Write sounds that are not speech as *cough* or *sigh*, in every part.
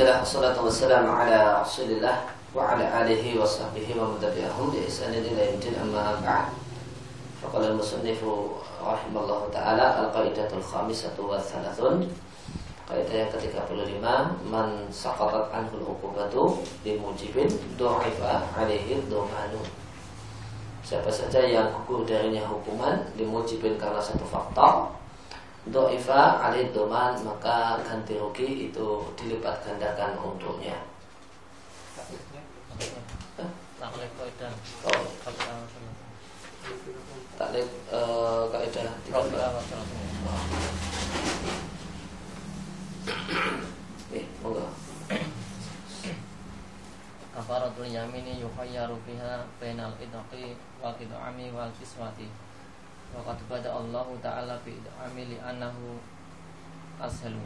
Alhamdulillah wassalatu wassalamu ala Rasulillah wa ala alihi wa sahbihi wa mutabi'ahum bi ihsanin ila yaumil amma ba'd. Faqala al-musannifu rahimallahu taala al-qaidatul khamisatu wa thalathun. Kaidah yang ke-35 man saqatat anhu al-uqubatu bi mujibin du'ifa alaihi dhamanu. Siapa saja yang gugur darinya hukuman dimujibin karena satu faktor do'ifa alih doman maka ganti rugi itu dilipat gandakan untuknya. Taklif kaidah. Oh, tiga Eh, monggo. Kafaratul yamini yukhayyaru fiha bainal idqi wal id'ami wal kiswati. Waqad bada Allah Ta'ala bi id'ami li annahu ashalu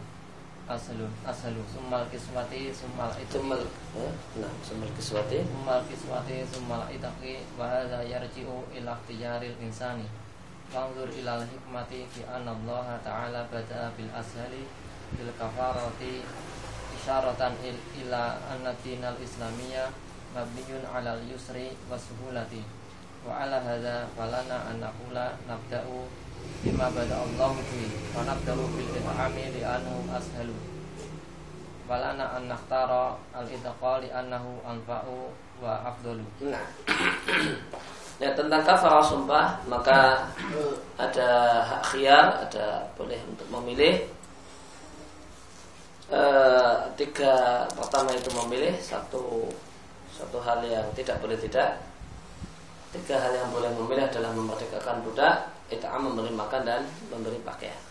ashalu ashalu summal kiswati summal Sumal, eh, nah, sumal kiswati. summal kiswati summal idqi wa hadha yarji'u ila ikhtiyaril insani. Fanzur ilal hikmati fi anna Allah Ta'ala bada'a bil ashali bil kafarati isyaratan il ila anna dinal islamiyya mabniyun ala al-yusri wa suhulati wa ala hadha falana an naqula nabda'u bima bada Allah fi wa nabda'u bil it'ami li anhu ashalu. Walana an nakhtara al-idqa li annahu anfa'u wa afdalu. Nah. Ya tentang kafarah sumpah maka ada hak khiyar, ada boleh untuk memilih. Eh, tiga pertama itu memilih satu satu hal yang tidak boleh tidak tiga hal yang boleh memilih adalah memerdekakan budak it'am memberi makan dan memberi pakaian.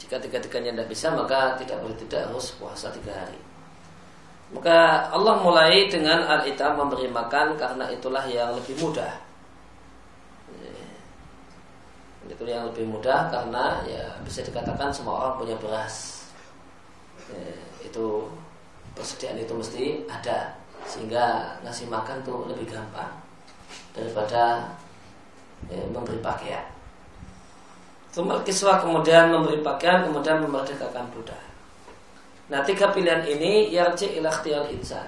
Jika tiga-tiganya tidak bisa maka tidak boleh tidak harus puasa tiga hari. Maka Allah mulai dengan al-it'am memberi makan karena itulah yang lebih mudah. Itu yang lebih mudah karena ya bisa dikatakan semua orang punya beras. Ya, itu persediaan itu mesti ada sehingga ngasih makan tuh lebih gampang daripada ya, memberi pakaian. Tumal kiswah kemudian memberi pakaian kemudian memerdekakan budak. Nah tiga pilihan ini yarji ikhtiyar insan.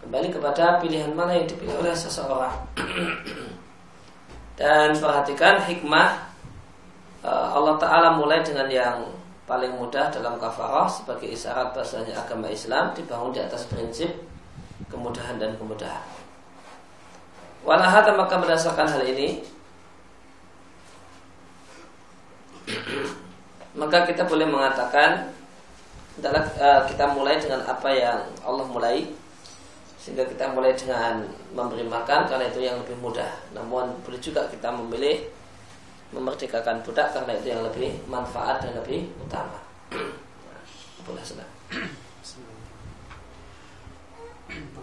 Kembali kepada pilihan mana yang dipilih oleh seseorang. *clears throat* Dan perhatikan hikmah eh, Allah Ta'ala mulai dengan yang paling mudah dalam kafarah sebagai isyarat bahasanya agama Islam dibangun di atas prinsip kemudahan dan kemudahan. Walahata maka berdasarkan hal ini *clears throat* maka kita boleh mengatakan adalah eh, kita mulai dengan apa yang Allah mulai sehingga kita mulai dengan memberi makan karena itu yang lebih mudah. Namun boleh juga kita memilih memerdekakan budak karena itu yang lebih manfaat dan lebih utama. *clears throat* Boleh sudah.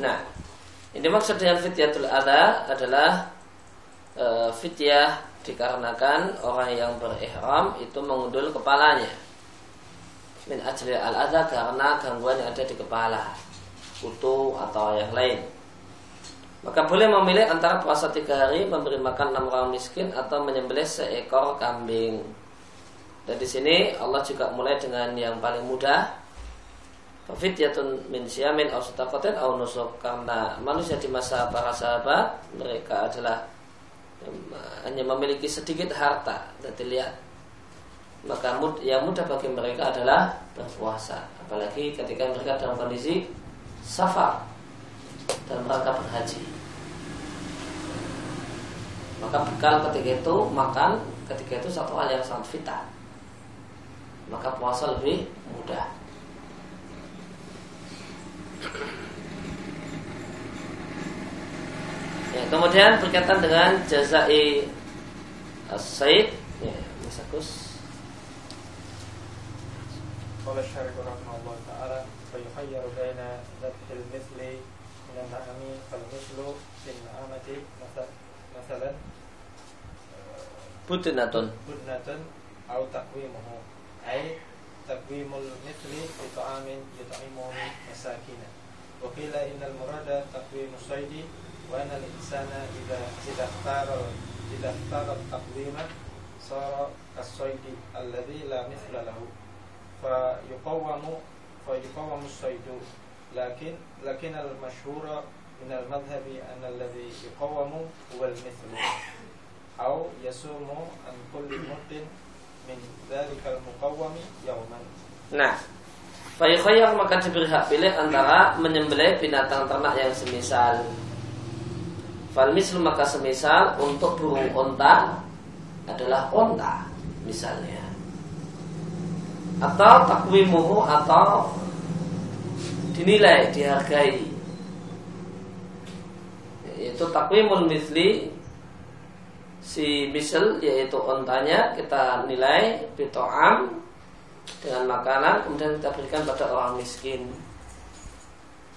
Nah, ini maksud dengan fityatul adha adalah e, fityah dikarenakan orang yang berihram itu mengundul kepalanya. Min ajli al adha karena gangguan yang ada di kepala, kutu atau yang lain. Maka boleh memilih antara puasa tiga hari, memberi makan enam orang miskin atau menyembelih seekor kambing. Dan di sini Allah juga mulai dengan yang paling mudah, Fityatun min siyamin aw sadaqatin aw nusuk. Karena manusia di masa para sahabat mereka adalah hanya memiliki sedikit harta. Dan dilihat maka yang mudah bagi mereka adalah berpuasa. Apalagi ketika mereka dalam kondisi safar dalam rangka berhaji. Maka bekal ketika itu makan ketika itu satu hal yang sangat vital maka puasa lebih mudah. Ya, kemudian berkaitan dengan jazai as-said ya, Masakus. Qala Syarif rahimahullah taala fa yukhayyaru baina dzabhil mithli min al-na'ami fal mithlu fil na'amati masalan budnatun budnatun au taqwimuhu أي تقويم المثل بطعام يطعمه مساكين وقيل إن المراد تقويم الصيد وأن الإنسان إذا إذا اختار إذا اختار التقويم صار كالصيد الذي لا مثل له. فيقوم فيقوم الصيد. لكن لكن المشهور من المذهب أن الذي يقوم هو المثل. أو يصوم عن كل مد Nah, Pak yang Nah, Fayukhayyar maka berhak pilih antara menyembelih binatang ternak yang semisal. Falmislu maka semisal untuk burung onta adalah onta misalnya. Atau takwimuhu atau dinilai, dihargai. Yaitu takwimul misli si misal yaitu ontanya kita nilai bitoam dengan makanan kemudian kita berikan pada orang miskin.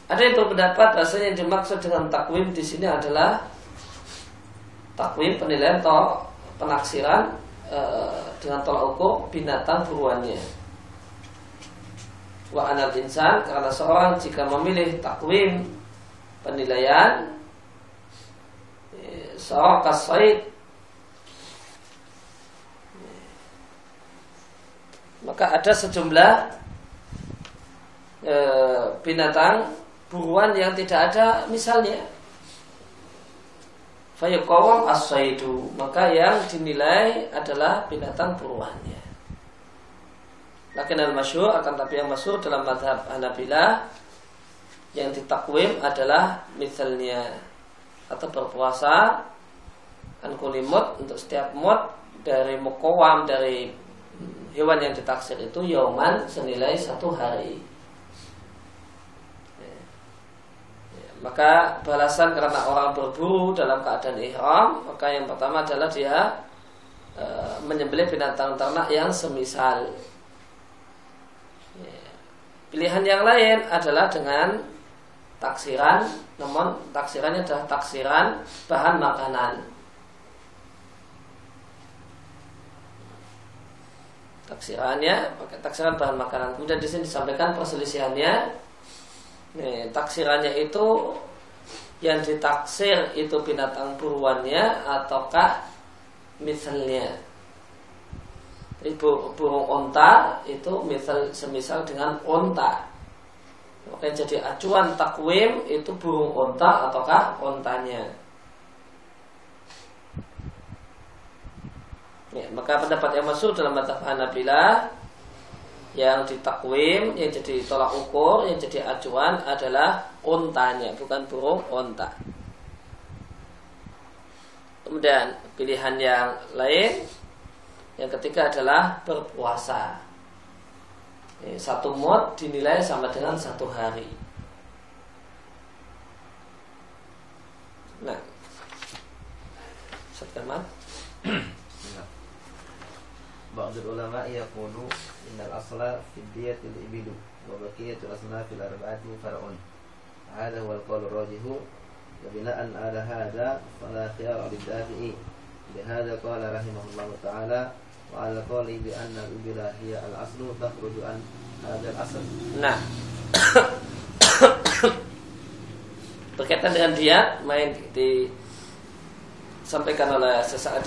Ada yang berpendapat bahasanya yang dimaksud dengan takwim di sini adalah takwim penilaian atau penaksiran e, dengan tolak ukur binatang buruannya. Wa anal insan karena seorang jika memilih takwim penilaian e, seorang kasaid maka ada sejumlah e, binatang buruan yang tidak ada misalnya. Fayuqawam as-saidu maka yang dinilai adalah binatang buruannya. Lakin al-masyhur akan tapi yang masyhur dalam madhab Hanabilah yang ditakwim adalah misalnya atau berpuasa ankulimut untuk setiap mut dari mukawam dari hewan yang ditaksir itu yauman senilai satu hari. Ya. Ya, Maka balasan karena orang berburu dalam keadaan ihram, maka yang pertama adalah dia e, menyembelih binatang ternak yang semisal. Ya. Pilihan yang lain adalah dengan taksiran, namun taksirannya adalah taksiran bahan makanan. Taksirannya pakai taksiran bahan makanan. Kemudian di sini disampaikan perselisihannya. Nih taksirannya itu yang ditaksir itu binatang buruannya ataukah misalnya burung onta itu misal semisal dengan onta. Oke jadi acuan takwim itu burung onta ataukah ontanya Ya, maka pendapat yang masuk dalam mata Hanabilah yang ditakwim, yang jadi tolak ukur, yang jadi acuan adalah ontanya, bukan burung onta. Kemudian pilihan yang lain, yang ketiga adalah berpuasa. Satu mod dinilai sama dengan satu hari. Nah, Ustaz ba'dul ulama yaqulu innal asla fid ibidu wa baqiyatul fil arba'ati far'un. Hada huwa al-qawl rajihu ala hada fala qala ta'ala wa ala bi anna hiya. Nah. *coughs* Berkaitan dengan dia main disampaikan oleh sesaat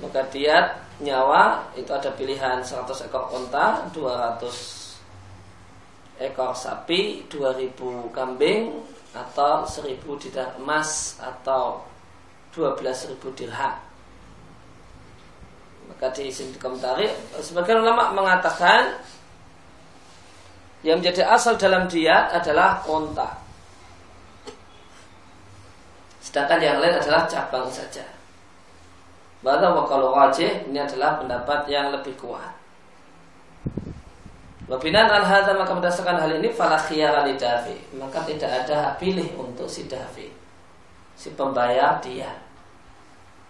maka dia nyawa itu ada pilihan 100 ekor onta, 200 ekor sapi, 2000 kambing atau 1000 dinar emas atau 12.000 dirham. Maka di sini komentari sebagian ulama mengatakan yang menjadi asal dalam diat adalah onta. Sedangkan yang lain adalah cabang saja. Bahwa kalau wajib ini adalah pendapat yang lebih kuat. Wabinan al hadza maka berdasarkan hal ini fala khiyara dafi maka tidak ada hak pilih untuk si dafi si pembayar dia.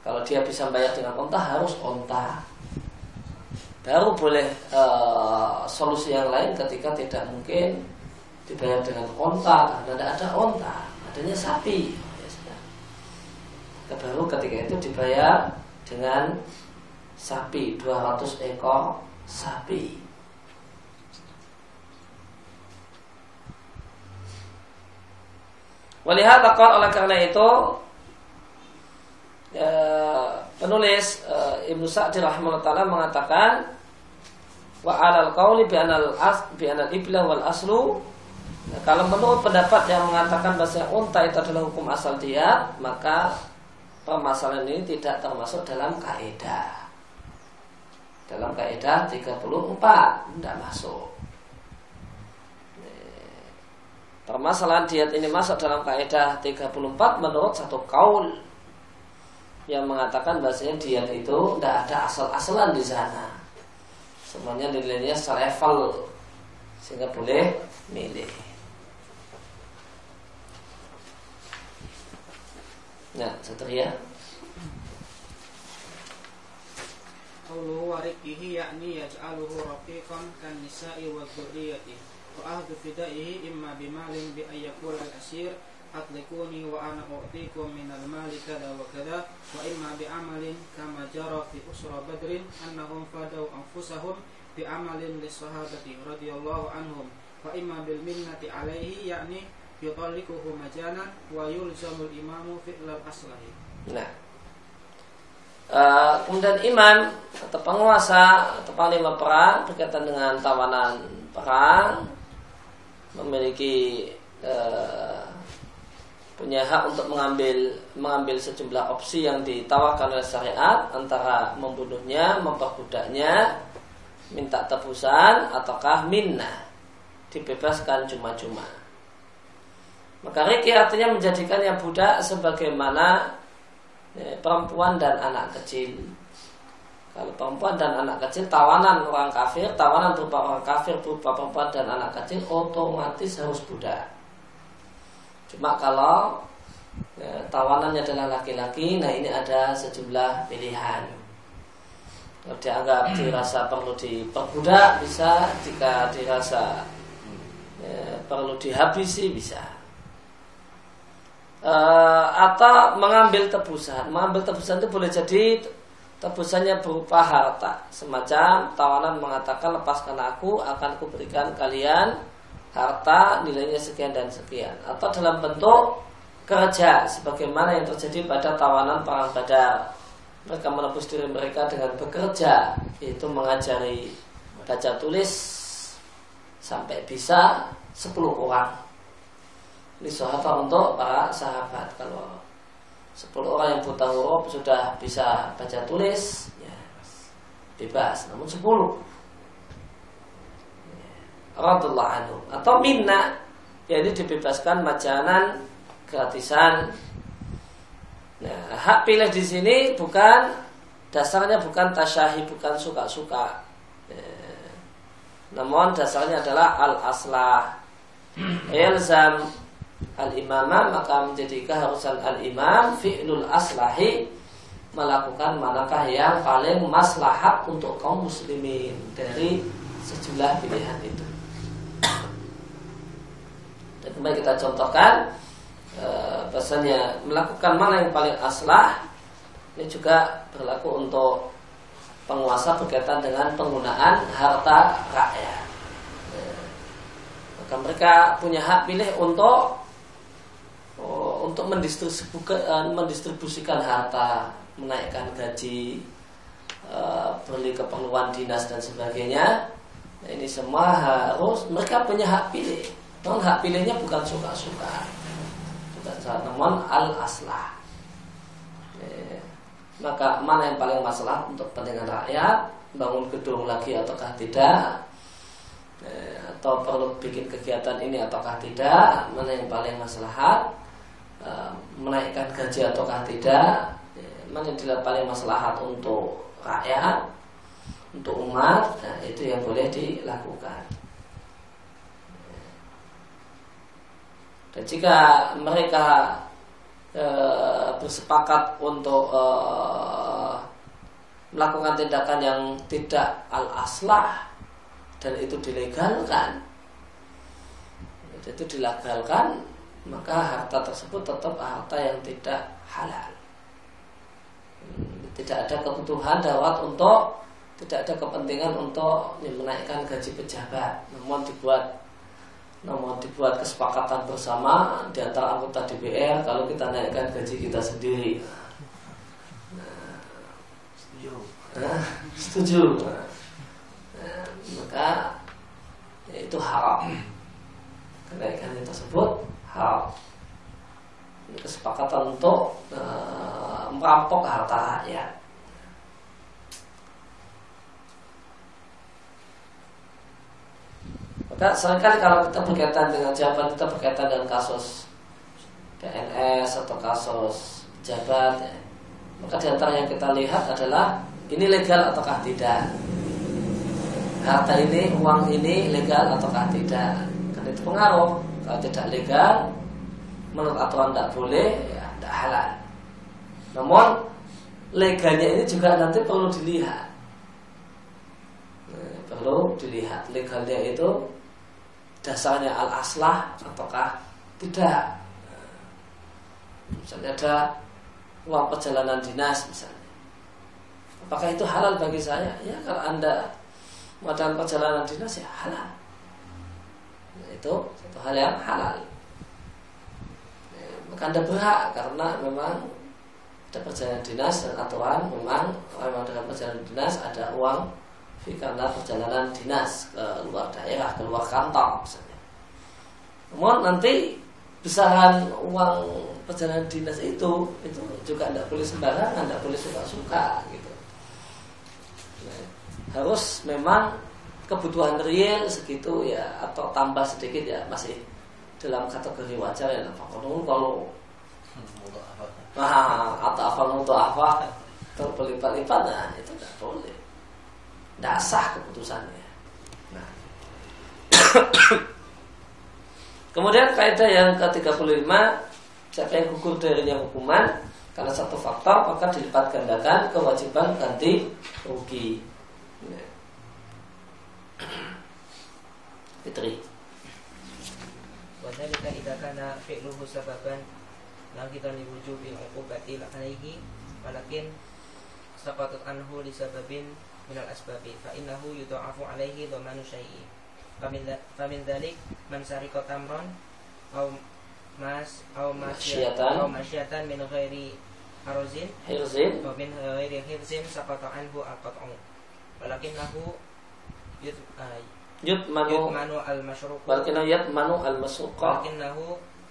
Kalau dia bisa bayar dengan onta harus onta. Baru boleh uh, solusi yang lain ketika tidak mungkin dibayar dengan onta karena tidak ada onta, adanya sapi. Ya, baru ketika itu dibayar dengan sapi 200 ekor sapi. Walihat takon oleh karena itu ya, penulis uh, Ibnu Sa'di rahimahullah mengatakan wa alal qauli bi anal as bi anal ibla wal aslu nah, kalau menurut pendapat yang mengatakan bahasa unta itu adalah hukum asal dia maka permasalahan ini tidak termasuk dalam kaidah dalam kaidah 34 tidak masuk Permasalahan diat ini masuk dalam kaidah 34 menurut satu kaul yang mengatakan bahasanya diat itu tidak ada asal-asalan di sana. Semuanya nilainya selevel sehingga boleh milih. Ya, nah, satria ya. Qawluhu warikihi yakni yaj'aluhu rafiqan kan nisa'i wa dhurriyyati. Wa ahdu fidaihi imma bimalin bi ayyakul al-asir atlikuni wa ana u'tikum minal mali kada wa kada wa imma bi amalin kama jara fi usra badrin annahum fadaw anfusahum bi amalin lis sahabati radhiyallahu anhum. Wa imma bil minnati alaihi yakni majanan wa yulzamul imamu fi'lal aslahi. Nah. Uh, kemudian imam atau penguasa atau panglima perang berkaitan dengan tawanan perang memiliki uh, punya hak untuk mengambil mengambil sejumlah opsi yang ditawarkan oleh syariat antara membunuhnya, memperbudaknya, minta tebusan ataukah minnah dibebaskan cuma-cuma. Maka riki artinya menjadikannya budak sebagaimana ya, perempuan dan anak kecil. Kalau perempuan dan anak kecil tawanan orang kafir, tawanan berupa orang kafir berupa perempuan dan anak kecil otomatis harus budak. Cuma kalau ya, tawanannya adalah laki-laki, nah ini ada sejumlah pilihan. Kalau dianggap dirasa perlu diperbudak bisa, jika dirasa ya, perlu dihabisi bisa. Uh, atau mengambil tebusan, mengambil tebusan itu boleh jadi tebusannya berupa harta. Semacam tawanan mengatakan lepaskan aku akan kuberikan kalian harta nilainya sekian dan sekian. Atau dalam bentuk kerja sebagaimana yang terjadi pada tawanan perang badar. Mereka menebus diri mereka dengan bekerja yaitu mengajari baca tulis sampai bisa 10 orang ini sahabat untuk para sahabat kalau Sepuluh orang yang buta huruf sudah bisa baca tulis, ya, bebas. Namun sepuluh, Radullah anhu atau minna yaitu dibebaskan majanan gratisan. Nah, hak pilih di sini bukan dasarnya bukan tasyahi, bukan suka-suka. Ya. Namun dasarnya adalah al aslah. Ilzam al-imamah maka menjadi keharusan al-imam fi'lul aslahi melakukan manakah yang paling maslahat untuk kaum muslimin dari sejumlah pilihan itu. Dan kembali kita contohkan e, bahasanya melakukan mana yang paling aslah ini juga berlaku untuk penguasa berkaitan dengan penggunaan harta rakyat. E, maka mereka punya hak pilih untuk untuk mendistribusikan, uh, mendistribusikan harta, menaikkan gaji, uh, beli keperluan dinas dan sebagainya. Ini semua harus mereka punya hak pilih. Non hak pilihnya bukan suka-suka, bukan namun al aslah. Eh, maka mana yang paling masalah untuk kepentingan rakyat, bangun gedung lagi ataukah tidak? Eh, atau perlu bikin kegiatan ini ataukah tidak mana yang paling maslahat Eh, menaikkan gaji ataukah tidak mana yang paling maslahat untuk rakyat untuk umat nah, itu yang boleh dilakukan. Dan jika mereka e, bersepakat untuk e, melakukan tindakan yang tidak al aslah dan itu dilegalkan itu dilegalkan maka harta tersebut tetap harta yang tidak halal. Tidak ada kebutuhan dawat untuk tidak ada kepentingan untuk menaikkan gaji pejabat. Namun dibuat namun dibuat kesepakatan bersama di antara anggota DPR kalau kita naikkan gaji kita sendiri. Nah, setuju. Nah, setuju. Nah, maka ya itu haram. Kenaikan tersebut haram kesepakatan untuk uh, merampok harta rakyat maka sering kali kalau kita berkaitan dengan jabat kita berkaitan dengan kasus PNS atau kasus jabat ya, maka di antara yang kita lihat adalah ini legal ataukah tidak harta ini, uang ini legal ataukah tidak. Karena itu pengaruh. Kalau tidak legal, menurut aturan tidak boleh, ya tidak halal. Namun legalnya ini juga nanti perlu dilihat. Nah, perlu dilihat legalnya itu dasarnya al aslah ataukah tidak. Misalnya ada uang perjalanan dinas misalnya. Apakah itu halal bagi saya? Ya kalau anda modal perjalanan dinas ya halal itu satu hal yang halal. Ya, maka anda berhak karena memang ada perjalanan dinas dan aturan memang memang dalam perjalanan dinas ada uang karena perjalanan dinas ke luar daerah ke luar kantor misalnya. Namun nanti besaran uang perjalanan dinas itu itu juga tidak boleh sembarangan tidak boleh suka-suka gitu. Harus memang kebutuhan real segitu ya atau tambah sedikit ya masih dalam kategori wajar ya kalau kalau nah, atau apa untuk apa terberlipat-lipat nah itu tidak boleh. Tidak sah keputusannya. Nah. *coughs* kemudian kaidah yang ke-35 siapa yang gugur darinya hukuman karena satu faktor maka dilipat gandakan kewajiban ganti rugi Fitri. Wadhalika idza kana fi'luhu sababan kita wujubi uqubati alaihi walakin saqatat anhu li sababin min al asbabi fa innahu yudha'afu alaihi dhamanu syai'i. Famin famin dzalik man sariqa tamron aw mas aw masyatan aw masyatan min ghairi harzin hirzin. wa min ghairi hirzin saqata anhu al qat'u walakinnahu yud uh, yutmanu yutmanu al masyruq balkinahu yatmanu al masruqa balkinahu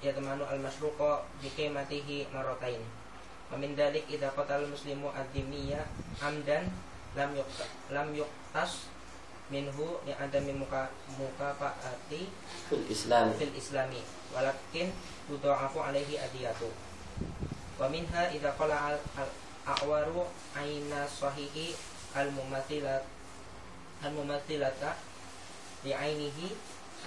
yatmanu al masruqa bi qimatihi maratain wa min dalik idza qatal muslimu ad-dimiyya amdan lam yuqta lam yuqtas minhu li adami muka mukafaati fil islam fil islami. Walakin tudha'afu alaihi adiyatu. Wa minha idza qala al a'waru aina sahihi al mumathilat al mumathilata li ainihi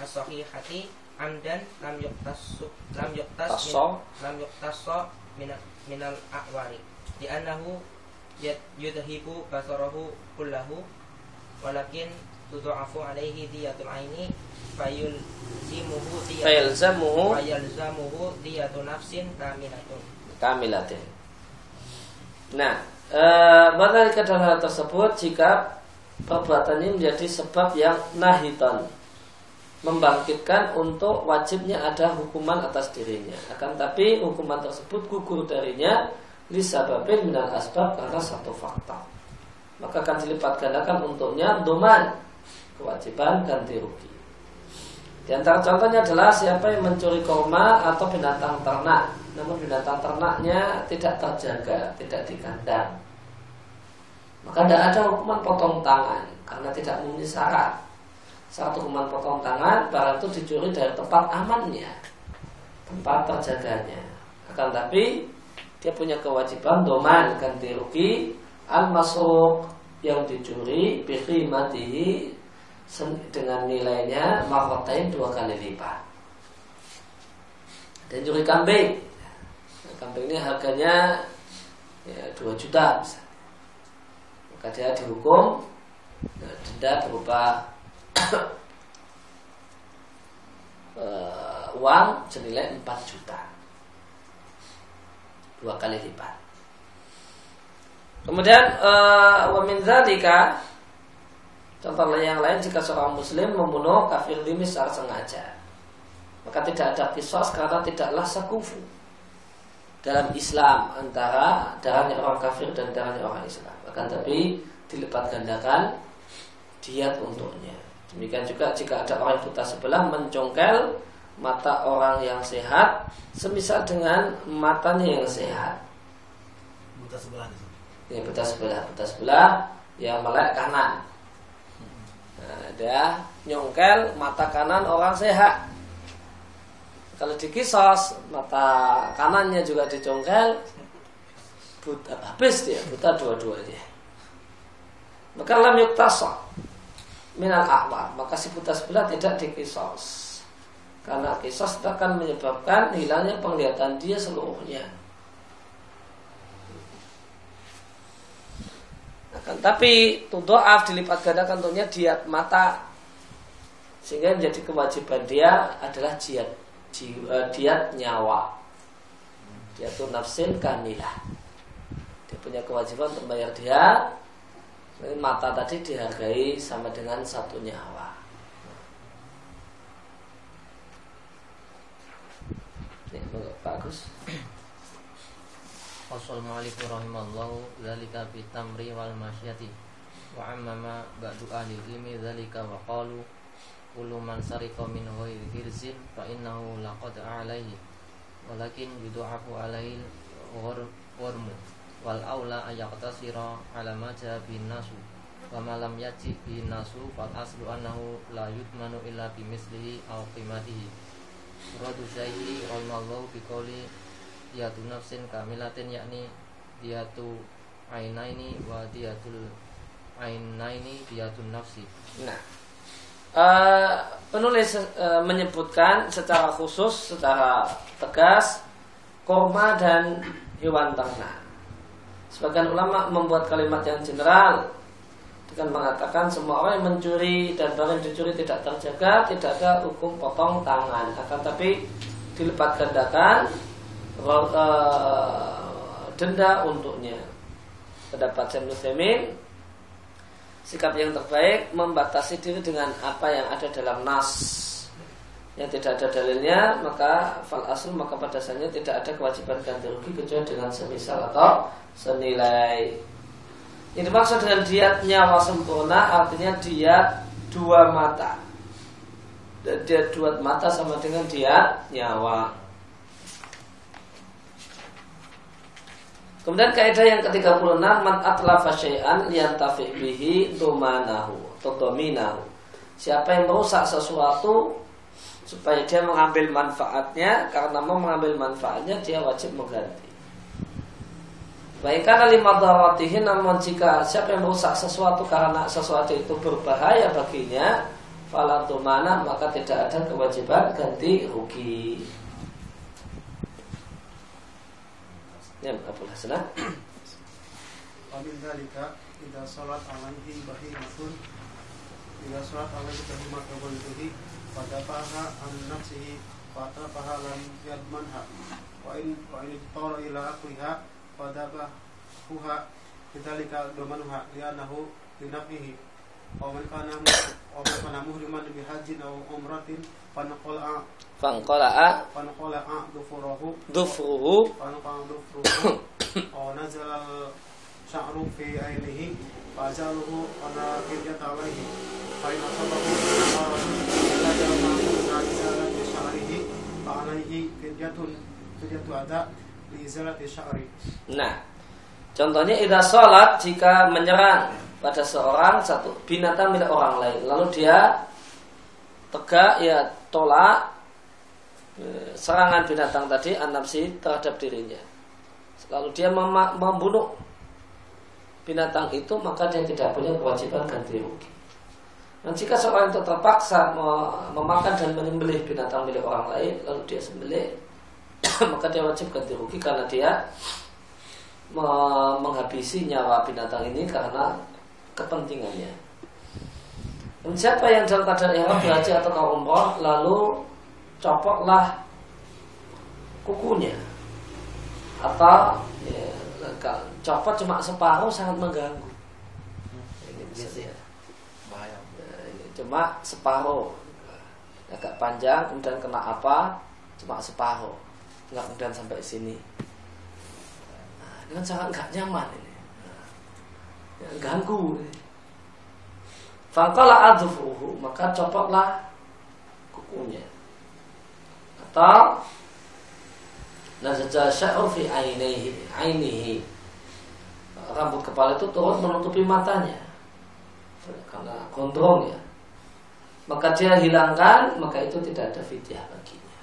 as-sahihati amdan lam yuqtasu lam yuqtas min, lam yuqtasu min minal a'wari. Di annahu yudhibu basarahu kullahu walakin tudha'afu alaihi diyatul aini fayul zimuhu fayalzamuhu fayalzamuhu diyatu nafsin kamilatun. kamilatin. Nah eh, ke dalam hal tersebut jika perbuatan ini menjadi sebab yang nahitan. Membangkitkan untuk wajibnya ada hukuman atas dirinya. Akan tapi hukuman tersebut gugur darinya lisababin minal asbab karena satu fakta. Maka akan dilipat gandakan untuknya doman kewajiban ganti rugi. Di antara contohnya adalah siapa yang mencuri koma atau binatang ternak. Namun binatang ternaknya tidak terjaga tidak dikandang maka tidak ada hukuman potong tangan karena tidak memenuhi syarat. Satu hukuman potong tangan barang itu dicuri dari tempat amannya, tempat terjaganya. Akan tapi dia punya kewajiban doman ganti rugi al masuk yang dicuri bihri matihi dengan nilainya makotain dua kali lipat dan curi kambing kambing ini harganya ya 2 juta misalnya. Maka dia dihukum ya, denda berupa uh, *coughs* uang senilai 4 juta. Dua kali lipat. Kemudian uh, wamin zalika contoh yang lain jika seorang muslim membunuh kafir dimi secara sengaja maka tidak ada kisos karena tidaklah sekufu dalam Islam antara darahnya orang kafir dan darahnya orang Islam akan tapi dilipat gandakan diat untuknya demikian juga jika ada orang buta sebelah mencongkel mata orang yang sehat semisal dengan matanya yang sehat. Buta sebelah ya buta sebelah buta sebelah yang melek kanan. Nah, dia nyongkel mata kanan orang sehat. Kalau dikisos mata kanannya juga dicongkel buta habis dia buta dua-duanya maka lam yuktasok minal akwa maka si buta sebelah tidak dikisos. Karena kisos akan menyebabkan hilangnya penglihatan dia seluruhnya. Akan tapi tudoaf dilipat gandakan tentunya diat mata sehingga menjadi kewajiban dia adalah diat jiwa, diat nyawa. Dia tuh nafsin kamilah dia punya kewajiban untuk bayar dia mata tadi dihargai sama dengan satu nyawa. Ini bagus Fasal mu'alif rahimallahu Zalika tamri wal masyati. Wa amma ba'du ahli ilmi Zalika wa qalu. Kullu man sarika min ghairi hirzin fa innahu laqad alaihi walakin yudu'afu alaihi ghurmu wal aula ayaqtasira ala ma bin nasu wa ma lam yaji bin nasu fal aslu annahu la yutmanu illa bi mislihi aw qimatihi Radu syaihi rahimallahu bi qawli diyatu nafsin kamilatin yakni diyatu ainaini wa diyatul ainaini diyatun nafsi nah uh, penulis uh, menyebutkan secara khusus, secara tegas korma dan hewan ternak. Sebagian ulama membuat kalimat yang general dengan mengatakan semua orang yang mencuri dan barang yang dicuri tidak terjaga, tidak ada hukum potong tangan. Akan tapi dilipat gandakan uh, denda untuknya. Terdapat Muslimin sikap yang terbaik membatasi diri dengan apa yang ada dalam nas yang tidak ada dalilnya maka fal asl maka pada dasarnya tidak ada kewajiban ganti rugi kecuali dengan semisal atau senilai. Yang dimaksud dengan diat nyawa sempurna artinya diat dua mata. Diat dua mata sama dengan diat nyawa. Kemudian kaidah yang ke-36 man atlafa syai'an liyantafi bihi dumanahu atau dominahu. Siapa yang merusak sesuatu supaya dia mengambil manfaatnya karena mau mengambil manfaatnya dia wajib mengganti. Baik karena lima daratihi namun jika siapa yang merusak sesuatu karena sesuatu itu berbahaya baginya fala mana maka tidak ada kewajiban ganti rugi. Ya, Abu Hasanah. Wa min dzalika idza salat alaihi bahimatun idza salat alaihi bahimatun walidhi pada paha an nafsihi pada paha lam yadmanha. Wa in wa in tara ila akliha pada pahuha bidzalika domanuha li'annahu linafihi wa man kana wa man kana muhriman bi hajjin aw sya'ru fi ainihi fajaluhu ala fidyat alaihi fa in asabahu fajalu ma'amuna izalati sya'rihi fa alaihi fidyatun fidyatu ada li izalati sya'ri Nah, contohnya idza salat jika menyerang pada seorang satu binatang milik orang lain, lalu dia tegak ya tolak e, serangan binatang tadi anapsi terhadap dirinya. Lalu dia mem- membunuh binatang itu maka dia tidak punya kewajiban ganti rugi. Dan jika seorang itu terpaksa memakan dan menyembelih binatang milik orang lain lalu dia sembelih *coughs* maka dia wajib ganti rugi karena dia me- menghabisi nyawa binatang ini karena kepentingannya. Dan siapa yang dalam keadaan ihram berhaji atau umroh lalu copotlah kukunya atau ya, copot cuma separuh sangat mengganggu. Ini bisa ya. bahaya. Nah, cuma separuh. Agak panjang kemudian kena apa? Cuma separuh. Nggak kemudian sampai sini. Nah, ini kan sangat nggak nyaman ini. Nah, ya, ganggu ini. Fangkala adhufuhu maka copotlah kukunya. Atau nazaja sya'ru fi ainihi ainihi rambut kepala itu turun menutupi matanya. Karena gondrong ya. Maka dia hilangkan maka itu tidak ada fidyah baginya.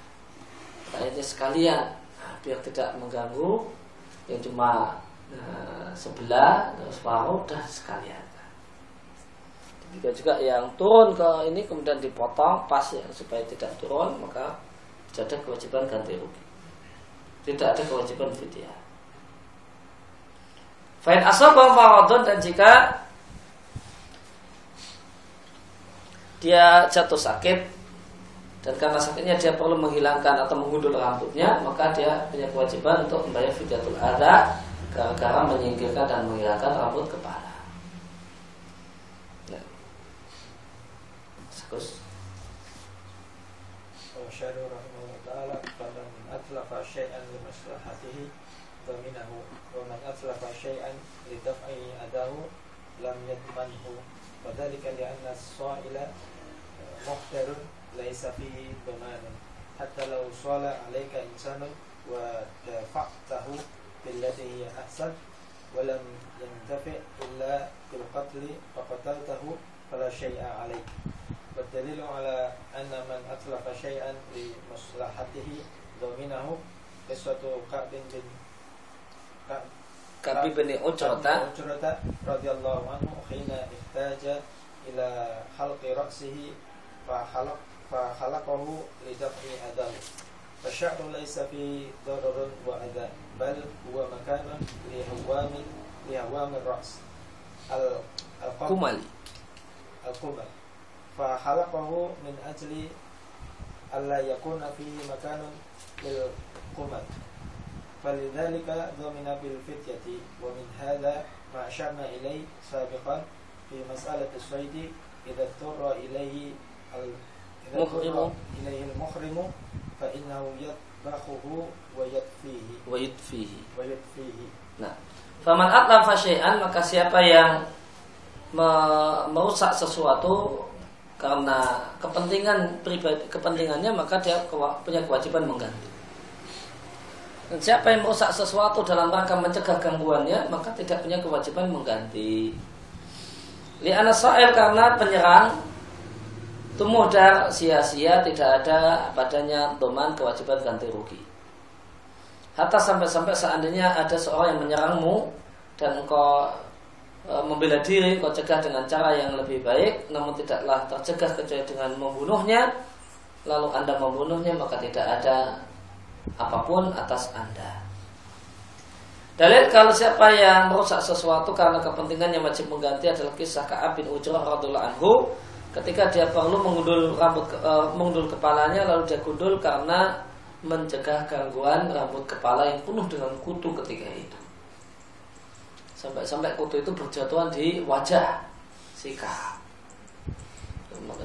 Kayaknya sekalian nah, biar tidak mengganggu yang cuma nah, sebelah atau separuh dah sekalian. Juga juga yang turun ke ini kemudian dipotong pas ya supaya tidak turun maka tidak ada kewajiban ganti rugi. Tidak ada kewajiban fidyah Fa'in asobah fa'adun dan jika dia jatuh sakit dan karena sakitnya dia perlu menghilangkan atau mengundul rambutnya maka dia punya kewajiban untuk membayar fidyatul ada gara-gara menyingkirkan dan menghilangkan rambut kepala. Nah. Rahimahullah ta'ala atlafa syai'an li maslahatihi أتلف شيئا لدفع أداه لم يضمنه وذلك لأن الصائل محتر ليس فيه ضمان. حتى لو صال عليك إنسان ودفعته بالتي هي أحسن ولم ينتفع إلا بالقتل فقتلته فلا شيء عليك. والدليل على أن من أتلف شيئا لمصلحته ضمنه قصة كعب بن كعب Kabi bin Ujrata عجرة رضي الله عنه حين احتاج إلى حلق رأسه فحلق فحلقه لدفع أذاه فالشعر ليس فيه ضرر وأذى بل هو مكان لهوام لهوام الرأس. ال- القبل Kumali القبل فحلقه من أجل ألا يكون فيه مكان للقمل. فلذلك ضمن بالفتية ومن هذا ما أشرنا إليه سابقا في مسألة الصيد إذا اضطر إليه ال- إذا اضطر محرم. إليه المحرم فإنه يطبخه ويكفيه wayud fihi. ويكفيه Nah, faman atlafa syai'an maka siapa yang me- merusak sesuatu karena kepentingan pribadi kepentingannya maka dia kewa- punya kewajiban mengganti. Siapa yang merusak sesuatu dalam rangka mencegah gangguannya maka tidak punya kewajiban mengganti. Li'ana sa'il karena penyerang itu mudah sia-sia tidak ada padanya doman kewajiban ganti rugi. Hatta sampai-sampai seandainya ada seorang yang menyerangmu dan engkau e, membela diri, engkau cegah dengan cara yang lebih baik, namun tidaklah tercegah kecuali dengan membunuhnya, lalu anda membunuhnya maka tidak ada apa pun atas anda. Dalil kalau siapa yang merusak sesuatu karena kepentingan yang wajib mengganti adalah kisah Ka'ab bin Ujrah radhiallahu anhu ketika dia perlu mengundul rambut e, mengundul kepalanya lalu dia gundul karena mencegah gangguan rambut kepala yang penuh dengan kutu ketika itu. Sampai-sampai kutu itu berjatuhan di wajah si Ka'ab.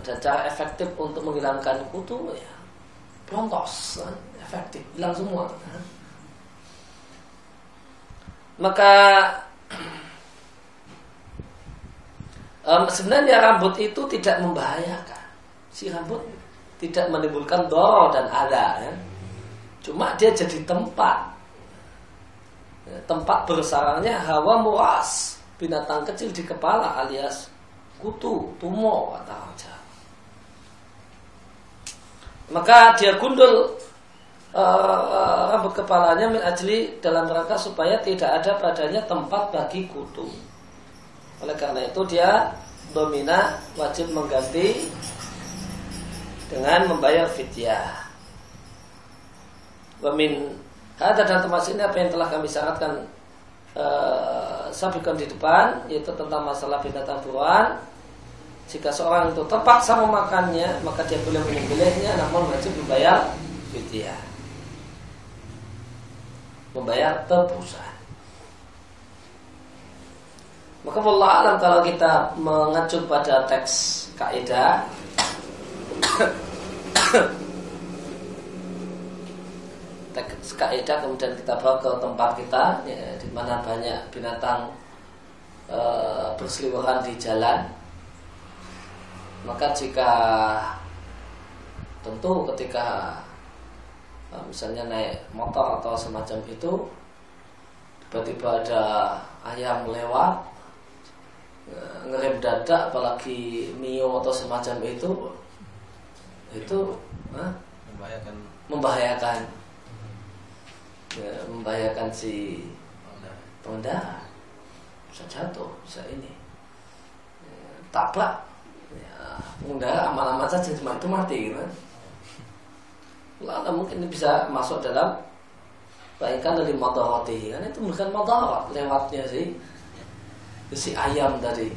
Dan cara efektif untuk menghilangkan kutu ya pelontos, kan? Efektif, hilang semua. Maka em, sebenarnya rambut itu tidak membahayakan. Si rambut tidak menimbulkan doro dan ada. Ya. Cuma dia jadi tempat tempat bersarangnya hawa muas binatang kecil di kepala alias kutu, tumor kata orang Jawa. Maka dia gundul eh, rambut kepalanya min ajli dalam rangka supaya tidak ada padanya tempat bagi kutu. Oleh karena itu dia domina wajib mengganti dengan membayar fidyah. Wamin ada dan tempat ini apa yang telah kami syaratkan uh, sabikan di depan yaitu tentang masalah binatang buruan jika seorang itu terpaksa memakannya maka dia boleh menyembelihnya namun wajib membayar fidyah membayar tebusan maka Allah alam kalau kita mengacu pada teks kaidah *coughs* teks kaidah kemudian kita bawa ke tempat kita ya, di mana banyak binatang e, berseliweran di jalan. Maka jika tentu ketika misalnya naik motor atau semacam itu tiba-tiba ada ayam lewat ngerem dadak apalagi mio atau semacam itu itu membahayakan. Membahayakan. Ya, membahayakan si pengendara. bisa jatuh bisa ini. Ya, tabrak. Ya, pengendara aman-aman saja cuma itu mati gitu kan Lalu mungkin bisa masuk dalam Bayangkan dari roti Kan itu bukan madarat lewatnya sih Si ayam tadi.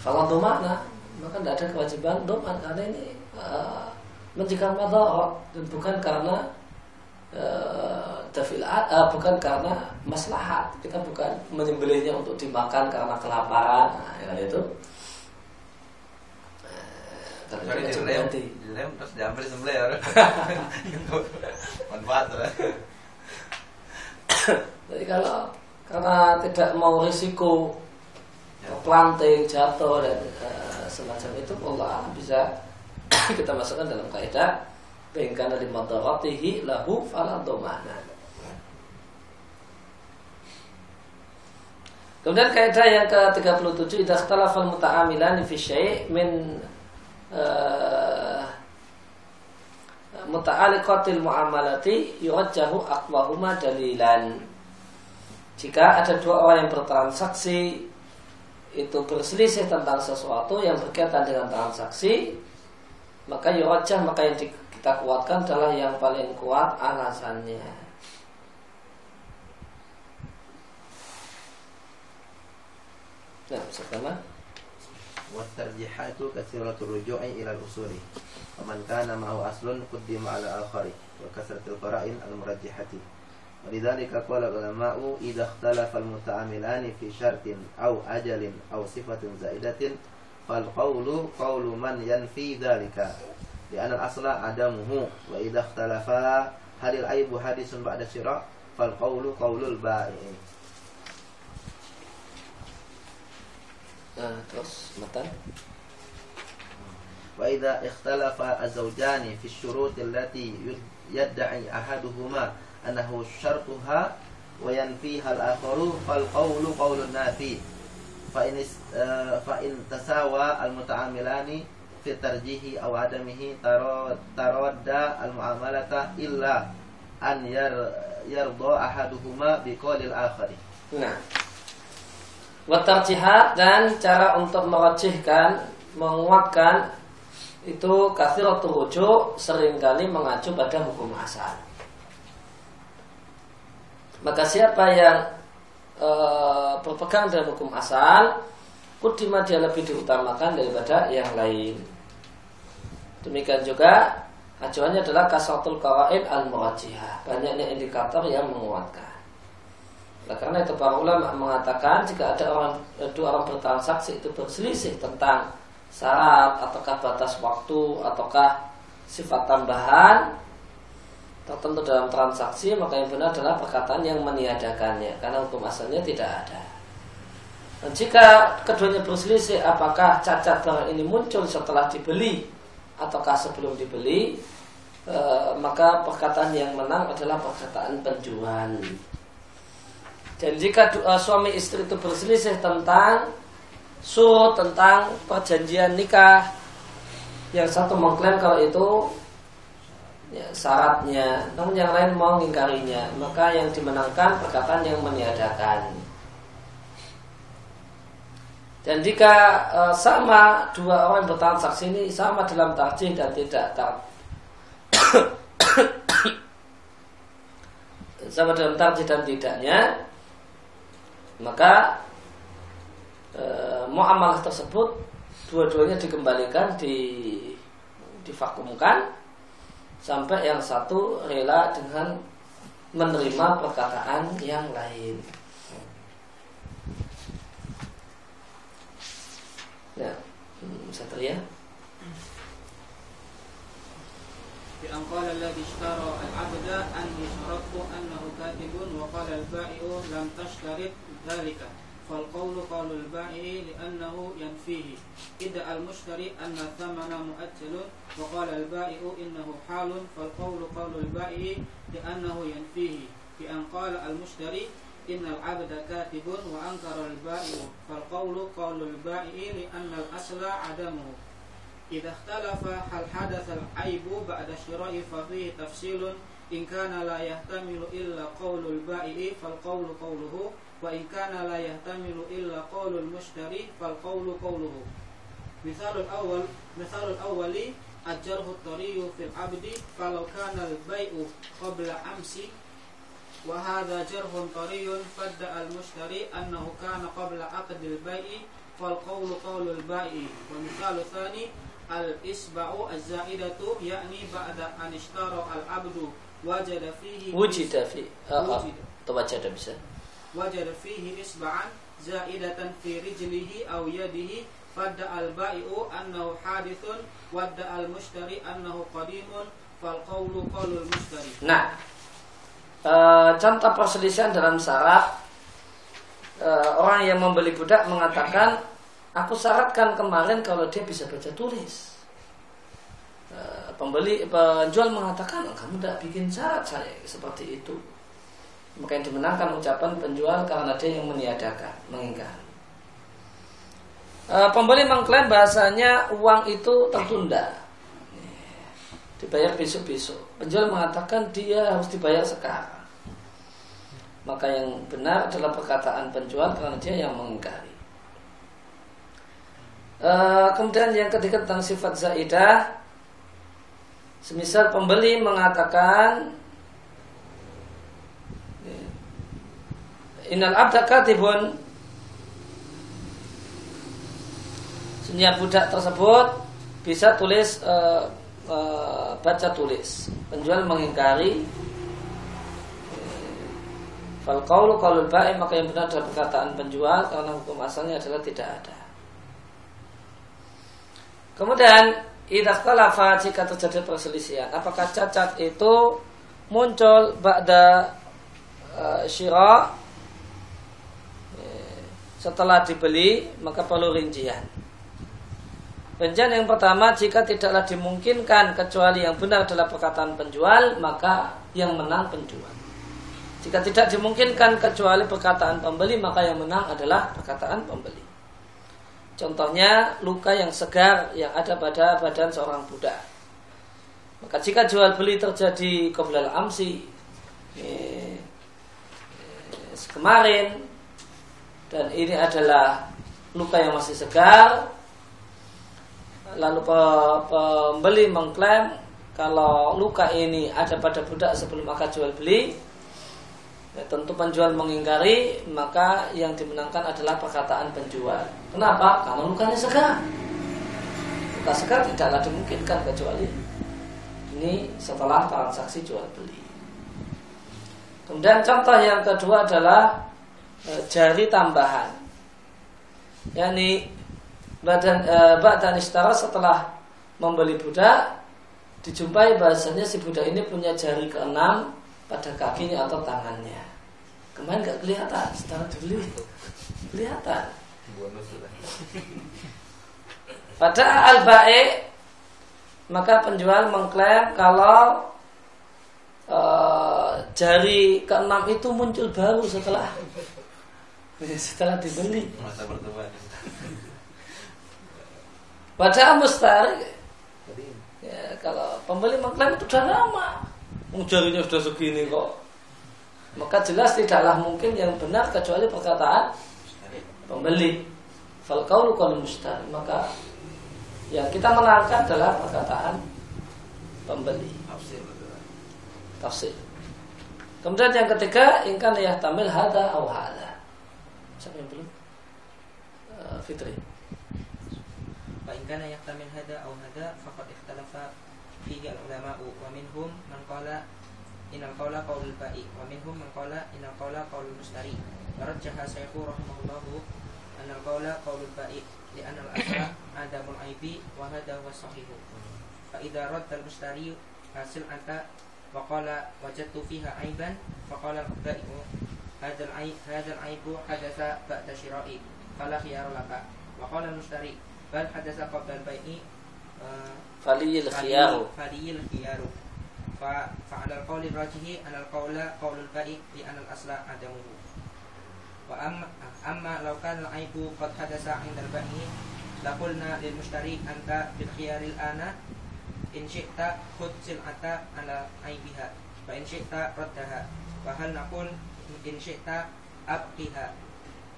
Kalau domana Maka tidak ada kewajiban doman Karena ini uh, Mencegah madarat Dan bukan karena uh, uh, bukan karena maslahat. Kita bukan menyembelihnya untuk dimakan karena kelaparan. Nah, ya itu Kecuali dilem, dilem terus diambil sembelih ya. *laughs* Manfaat lah. Jadi kalau karena tidak mau risiko ya. planting jatuh dan uh, semacam itu Allah bisa *coughs* kita masukkan dalam kaidah Bengkana di madaratihi lahu fala domana. Kemudian kaidah yang ke-37 idza ikhtalafa al-muta'amilan fi syai' min uh, muta'alliqatil muamalati yurajjahu aqwahuma dalilan. Jika ada dua orang yang bertransaksi itu berselisih tentang sesuatu yang berkaitan dengan transaksi, maka yurajjah maka yang kita kuatkan adalah yang paling kuat alasannya. Nah, pertama والترجيحات كثيرة الرجوع إلى الأصول. ومن كان معه أصل قدم على آخر وكثرة القرائن المرجحة. ولذلك قال العلماء إذا اختلف المتعاملان في شرط أو أجل أو صفة زائدة فالقول قول من ينفي ذلك. لأن الأصل عدمه. وإذا اختلفا هل العيب حادث بعد الشراء؟ فالقول قول البائع. Nah, terus matan. وإذا اختلف الزوجان في الشروط التي يدعي أحدهما أنه شرطها وينفيها الآخر فالقول قول نافي فإن فإن تساوى المتعاملان في ترجيح أو عدمه ترد المعاملة إلا أن يرضى أحدهما بقول الآخر. نعم. Watarjihat dan cara untuk merajihkan, menguatkan itu kathiratul rujuk sering kali mengacu pada hukum asal. Maka siapa yang e, berpegang dengan hukum asal, kudima dia lebih diutamakan daripada yang lain. Demikian juga acuannya adalah kasatul kawaid al murajihah banyaknya indikator yang menguatkan. Nah, karena itu para ulama mengatakan jika ada orang dua orang bertransaksi itu berselisih tentang syarat ataukah batas waktu ataukah sifat tambahan tertentu dalam transaksi maka yang benar adalah perkataan yang meniadakannya karena hukum asalnya tidak ada. Dan jika keduanya berselisih apakah cacat barang ini muncul setelah dibeli ataukah sebelum dibeli e, maka perkataan yang menang adalah perkataan penjual dan jika e, suami istri itu berselisih tentang su tentang perjanjian nikah yang satu mengklaim kalau itu ya, syaratnya. Namun yang lain mau mengingkarinya. Maka yang dimenangkan perkataan yang meniadakan. Dan jika e, sama dua orang yang bertransaksi ini sama dalam tarjih dan tidak tak *coughs* sama dalam tarjih dan tidaknya maka e, muamalah tersebut dua-duanya dikembalikan di divakumkan sampai yang satu rela dengan menerima perkataan yang lain. Ya, hmm, Satria. بأن قال الذي اشترى العبد أني شرطت أنه كاتب وقال البائع لم تشترط ذلك. فالقول قول البائع لأنه ينفيه. ادعى المشتري أن الثمن مؤجل وقال البائع إنه حال. فالقول قول البائع لأنه ينفيه. بأن قال المشتري إن العبد كاتب وأنكر البائع. فالقول قول البائع لأن الأصل عدمه. إذا اختلف هل حدث العيب بعد الشراء ففيه تفصيل؟ إن كان لا يحتمل إلا قول البائع فالقول قوله وإن كان لا يحتمل إلا قول المشتري فالقول قوله. مثال الأول مثال الأول الجرح الطري في العبد فلو كان البيع قبل أمس وهذا جرح طري فادعى المشتري أنه كان قبل عقد البيع فالقول قول البائع. ومثال الثاني الإسبع الزائدة يعني بعد أن اشترى العبد وجد فيه Wujida fi. Uh, uh, wajad fihi isba'an zaidatan fi rijlihi aw yadihi fadda al bai'u annahu hadithun wadda al mushtari annahu qadimun fal qawlu qawlul mushtari. Nah e, contoh perselisihan dalam syarat e, orang yang membeli budak mengatakan aku syaratkan kemarin kalau dia bisa baca tulis. Eh, pembeli penjual mengatakan kamu tidak bikin syarat saya seperti itu. Maka yang dimenangkan ucapan penjual karena dia yang meniadakan, mengingkari. Eh, pembeli mengklaim bahasanya uang itu tertunda dibayar besok-besok. Penjual mengatakan dia harus dibayar sekarang. Maka yang benar adalah perkataan penjual karena dia yang mengingkari. E, kemudian yang ketiga tentang sifat zaidah, semisal pembeli mengatakan Innal abda katibun budak tersebut bisa tulis eh, eh, baca tulis. Penjual mengingkari Fal qawlu qawlul ba'i maka yang benar adalah perkataan penjual karena hukum asalnya adalah tidak ada. Kemudian idza ikhtalafa jika terjadi perselisihan, apakah cacat itu muncul ba'da uh, eh, setelah dibeli maka perlu rincian. Rincian yang pertama jika tidaklah dimungkinkan kecuali yang benar adalah perkataan penjual maka yang menang penjual. Jika tidak dimungkinkan kecuali perkataan pembeli, maka yang menang adalah perkataan pembeli. Contohnya luka yang segar yang ada pada badan seorang budak. Maka jika jual beli terjadi qoblal amsi eh, eh, kemarin dan ini adalah luka yang masih segar, lalu pe- pembeli mengklaim kalau luka ini ada pada budak sebelum akad jual beli, Ya, tentu penjual mengingkari maka yang dimenangkan adalah perkataan penjual. Kenapa? Karena lukanya segar. Luka segar tidaklah dimungkinkan kecuali ini setelah transaksi jual beli. Kemudian contoh yang kedua adalah jari tambahan. yakni badan e, badan istara setelah membeli budak dijumpai bahasanya si budak ini punya jari keenam pada kakinya atau tangannya. Kemarin nggak kelihatan, setelah dibeli kelihatan. Pada al maka penjual mengklaim kalau e, jari keenam itu muncul baru setelah setelah dibeli. Masa pertemuan. Pada mustari ya, kalau pembeli mengklaim itu sudah lama. Wong jarinya sudah segini kok. Maka jelas tidaklah mungkin yang benar kecuali perkataan pembeli. Fal qaulu qaulul mustari. Maka yang kita menangkan adalah perkataan pembeli. Tafsir. Kemudian yang ketiga, ingkan ya tamil hada au hada Siapa yang belum? Uh, Fitri. فإن كان يحتمل هذا أو هذا فقد اختلف فيه العلماء ومنهم من قال إن القول قول البائع ومنهم من قال إن القول قول المشتري ورجح الشيخ رحمه الله أن القول قول البائع لأن الأصل عدم العيب وهذا هو الصحيح فإذا رد المشتري السلعة وقال وجدت فيها عيبا فقال البائع هذا العيب هذا العيب حدث بعد شرائي فلا خيار لك وقال المشتري بل حدث قبل البيع آه، Faliyil khiyaru. فلي الخيار ف- فعلى القول الراجح أن القول قول البائع لأن الأصل عدمه وأما أما لو كان العيب قد حدث عند البائع لقلنا للمشتري أنت بالخيار الآن إن شئت خذ سلعة على عيبها فإن شئت ردها وهل نقول in syi'ta abqiha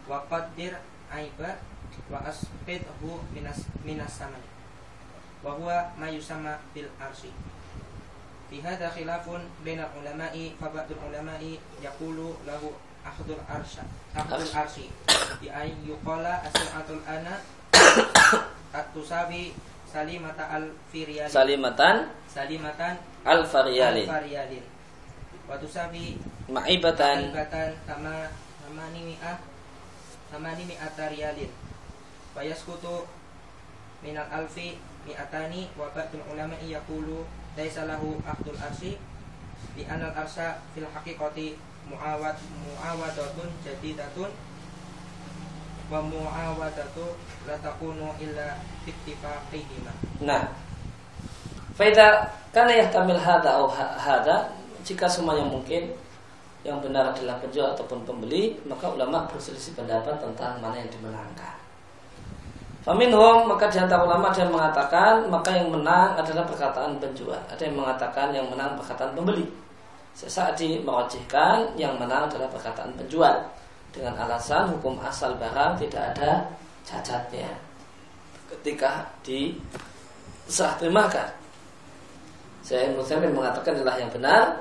wa qaddir aiba wa asfidhu minas minas sama. Wa huwa ma yusama bil arsi. Fi hadha khilafun bainal ulama'i fa ba'dul ulama'i yaqulu lahu akhdul arsy akhdul arsi. Bi ay yuqala as'atul ana atusabi salimata al firiyalin salimatan salimatan al fariyalin al fariyalin wa tusabi ma'ibatan. Ma'ibatan kama kama nimi'ah kama nimi'ata riyalin fayaskutu minal alfi mi'atani wa ba'dul ulama iya kulu Daisalahu akhdul arsi Di anal arsa fil haqiqati muawad muawadatun jadidatun wa muawadatu Latakunu illa ittifaqihima. Nah Faida karena yang tamil hada atau hada jika semuanya mungkin yang benar adalah penjual ataupun pembeli maka ulama berselisih pendapat tentang mana yang dimenangkan. Faminhum maka di antara ulama ada yang mengatakan maka yang menang adalah perkataan penjual. Ada yang mengatakan yang menang perkataan pembeli. Sesaat merojihkan yang menang adalah perkataan penjual dengan alasan hukum asal barang tidak ada cacatnya ketika diserah terimakan. Saya Muslimin mengatakan adalah yang benar.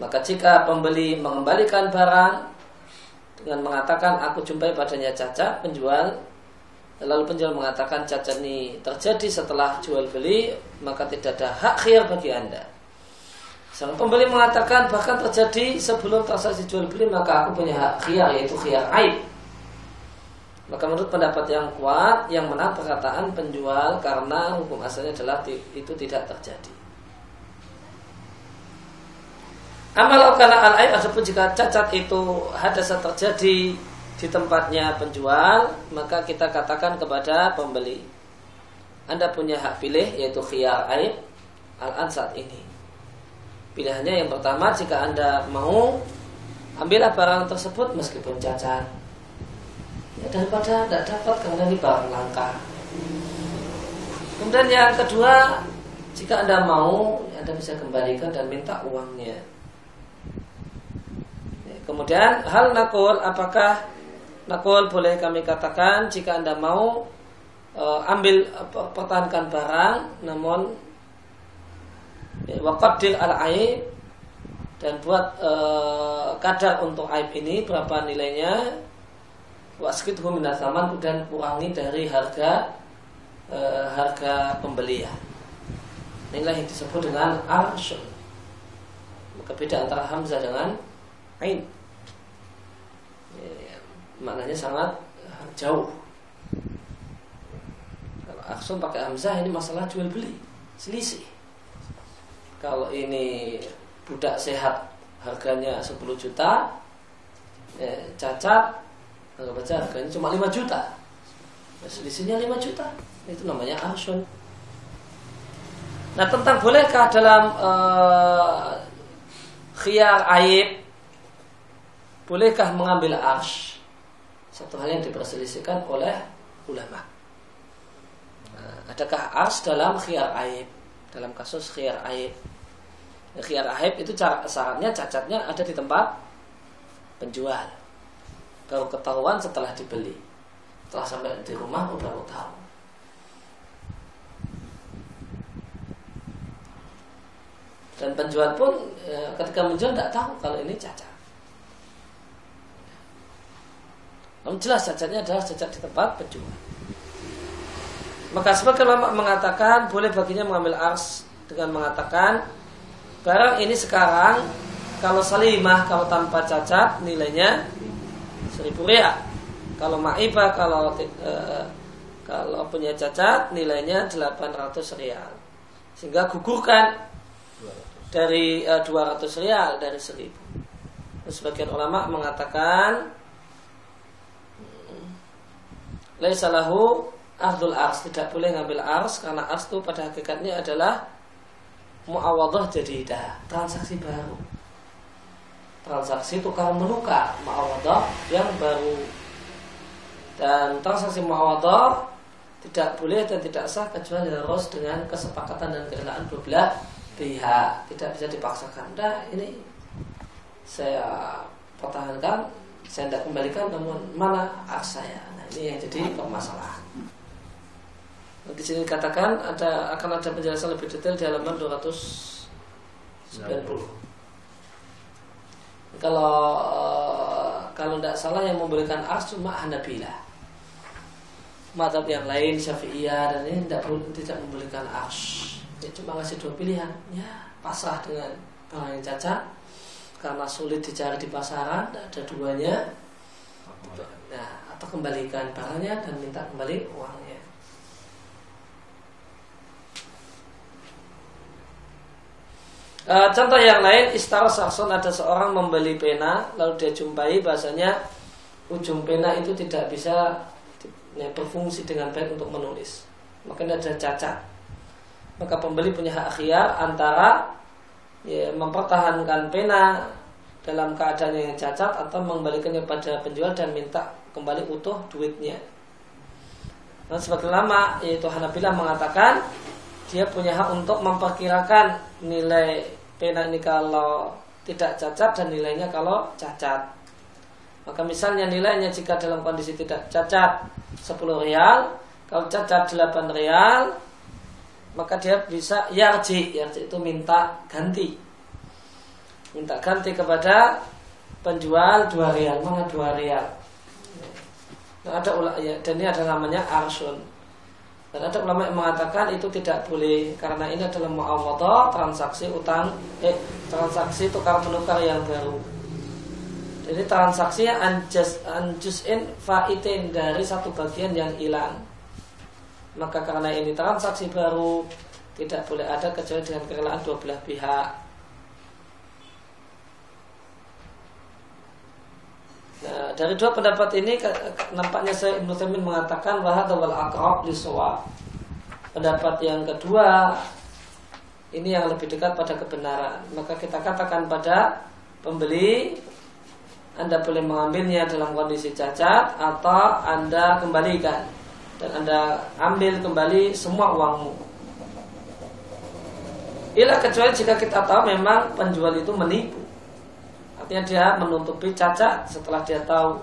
Maka jika pembeli mengembalikan barang dengan mengatakan aku jumpai padanya cacat, penjual lalu penjual mengatakan cacat ini terjadi setelah jual beli, maka tidak ada hak khiyar bagi anda. Sang pembeli mengatakan bahkan terjadi sebelum transaksi jual beli maka aku punya hak khiyar yaitu khiyar aib. Maka menurut pendapat yang kuat yang menang perkataan penjual karena hukum asalnya adalah itu tidak terjadi. Amal karena al aib ataupun jika cacat itu hadasa terjadi di tempatnya penjual, maka kita katakan kepada pembeli, Anda punya hak pilih yaitu khiyar aib al saat ini. Pilihannya yang pertama jika Anda mau ambillah barang tersebut meskipun cacat. Ya, daripada tidak dapat karena ini barang langka. Kemudian yang kedua, jika Anda mau, Anda bisa kembalikan dan minta uangnya. Ya, Kemudian hal nakul, apakah nakul boleh kami katakan jika Anda mau e, ambil pertahankan barang, namun ya, waqaddir al aib dan buat e, kadar untuk aib ini berapa nilainya waskithu minasaman dan kurangi dari harga e, harga pembelian. Inilah yang disebut dengan arsyun. Maka beda antara hamzah dengan ain. Ya, maknanya sangat jauh. Kalau arsyun pakai hamzah ini masalah jual beli, selisih. Kalau ini budak sehat harganya 10 juta, ya, cacat kalau baca harganya cuma 5 juta. Ya, selisihnya 5 juta. Itu namanya arsyun. Nah tentang bolehkah dalam uh, khiyar aib Bolehkah mengambil arsh Satu hal yang diperselisihkan oleh ulama. Nah, Adakah arsh dalam khiyar aib? Dalam kasus khiyar aib. Khiyar aib itu syaratnya cacatnya ada di tempat penjual. Baru ketahuan setelah dibeli. Setelah sampai di rumah baru tahu. Dan penjual pun ya, ketika menjual tidak tahu kalau ini cacat. Namun jelas cacatnya adalah cacat di tempat penjual. Maka sebagai ulama mengatakan boleh baginya mengambil ars dengan mengatakan barang ini sekarang kalau salimah kalau tanpa cacat nilainya seribu rial. Kalau ma'ibah kalau uh, kalau punya cacat nilainya 800 rial. Sehingga gugurkan dari uh, 200 rial dari 1000. Sebagian ulama mengatakan laisalahu Ardul ars. Tidak boleh ngambil ars karena ars itu pada hakikatnya adalah muawadah jadidah transaksi baru. Transaksi tukar menukar muawadah yang baru. Dan transaksi muawadah tidak boleh dan tidak sah kecuali harus dengan kesepakatan dan kerelaan dua belah pihak. Tidak bisa dipaksakan. Dah ini saya pertahankan. Saya tidak kembalikan namun mana ars saya ini yang jadi permasalahan di sini dikatakan ada akan ada penjelasan lebih detail di halaman 290. Kalau eh, kalau tidak salah yang memberikan ars cuma Hanabilah. Madhab yang lain Syafi'iyah dan ini tidak tidak memberikan ars. Ya cuma ngasih dua pilihan. Ya pasrah dengan barang yang cacat karena sulit dicari di pasaran, ada duanya. Atau kembalikan barangnya dan minta kembali uangnya. E, contoh yang lain, istar sakson ada seorang membeli pena, lalu dia jumpai bahasanya ujung pena itu tidak bisa ya, berfungsi dengan baik untuk menulis. Makanya ada cacat. Maka pembeli punya hak khiyar antara ya, mempertahankan pena dalam keadaan yang cacat atau mengembalikannya pada penjual dan minta kembali utuh duitnya. Dan sebagai lama yaitu Hanabilah mengatakan dia punya hak untuk memperkirakan nilai pena ini kalau tidak cacat dan nilainya kalau cacat. Maka misalnya nilainya jika dalam kondisi tidak cacat 10 real, kalau cacat 8 real, maka dia bisa yarji, yarji itu minta ganti. Minta ganti kepada penjual 2 real, mana 2 real. Nah, ada ya, dan ini ada namanya arsun dan ada ulama yang mengatakan itu tidak boleh karena ini adalah muawadah transaksi utang eh transaksi tukar menukar yang baru. Jadi transaksinya anjus anjusin faitin dari satu bagian yang hilang. Maka karena ini transaksi baru tidak boleh ada kecuali dengan kerelaan dua belah pihak. Nah, dari dua pendapat ini nampaknya saya Ibnu Taimin mengatakan bahwa wal akrab li Pendapat yang kedua ini yang lebih dekat pada kebenaran. Maka kita katakan pada pembeli Anda boleh mengambilnya dalam kondisi cacat atau Anda kembalikan dan Anda ambil kembali semua uangmu. Ila kecuali jika kita tahu memang penjual itu menipu Artinya dia menutupi cacat setelah dia tahu.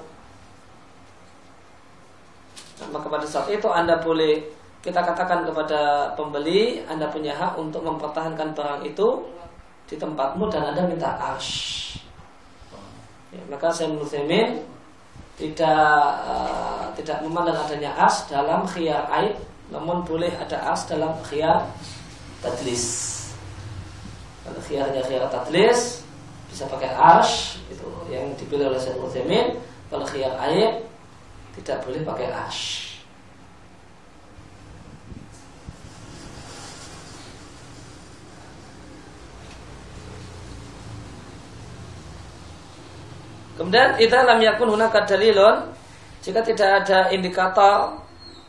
Nah, maka pada saat itu Anda boleh kita katakan kepada pembeli Anda punya hak untuk mempertahankan barang itu di tempatmu dan Anda minta ash. Ya, maka saya menurut tidak uh, tidak memandang adanya as dalam khiyar aib namun boleh ada as dalam khiyar tadlis kalau khiyarnya khiyar tadlis bisa pakai ash itu yang dipilih oleh Syekh Utsaimin kalau khiyar air tidak boleh pakai ash Kemudian kita lam yakun hunaka dalilun jika tidak ada indikator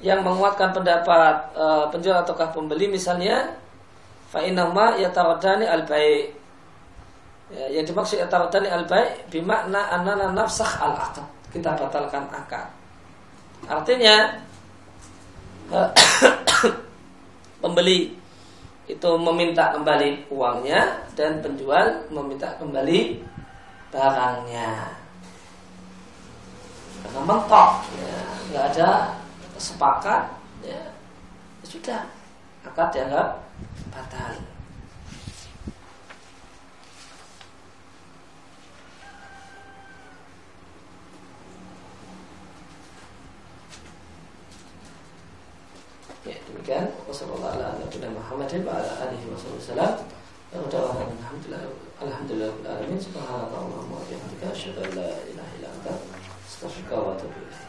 yang menguatkan pendapat e, penjual ataukah pembeli misalnya fa inama yataradani al baik Ya, yang dimaksud etarodani al baik bimakna anana nafsah al akad. Kita batalkan akad. Artinya *coughs* pembeli itu meminta kembali uangnya dan penjual meminta kembali barangnya. Karena mentok, ya, nggak ada sepakat, ya, ya sudah akad dianggap batal. Demikian. Wassalamualaikum warahmatullahi wabarakatuh. Alhamdulillah, alhamdulillah, alamin. Subhanallah, wa bihamdika, asyhadu an la ilaha illa anta, astaghfiruka wa atubu ilaik.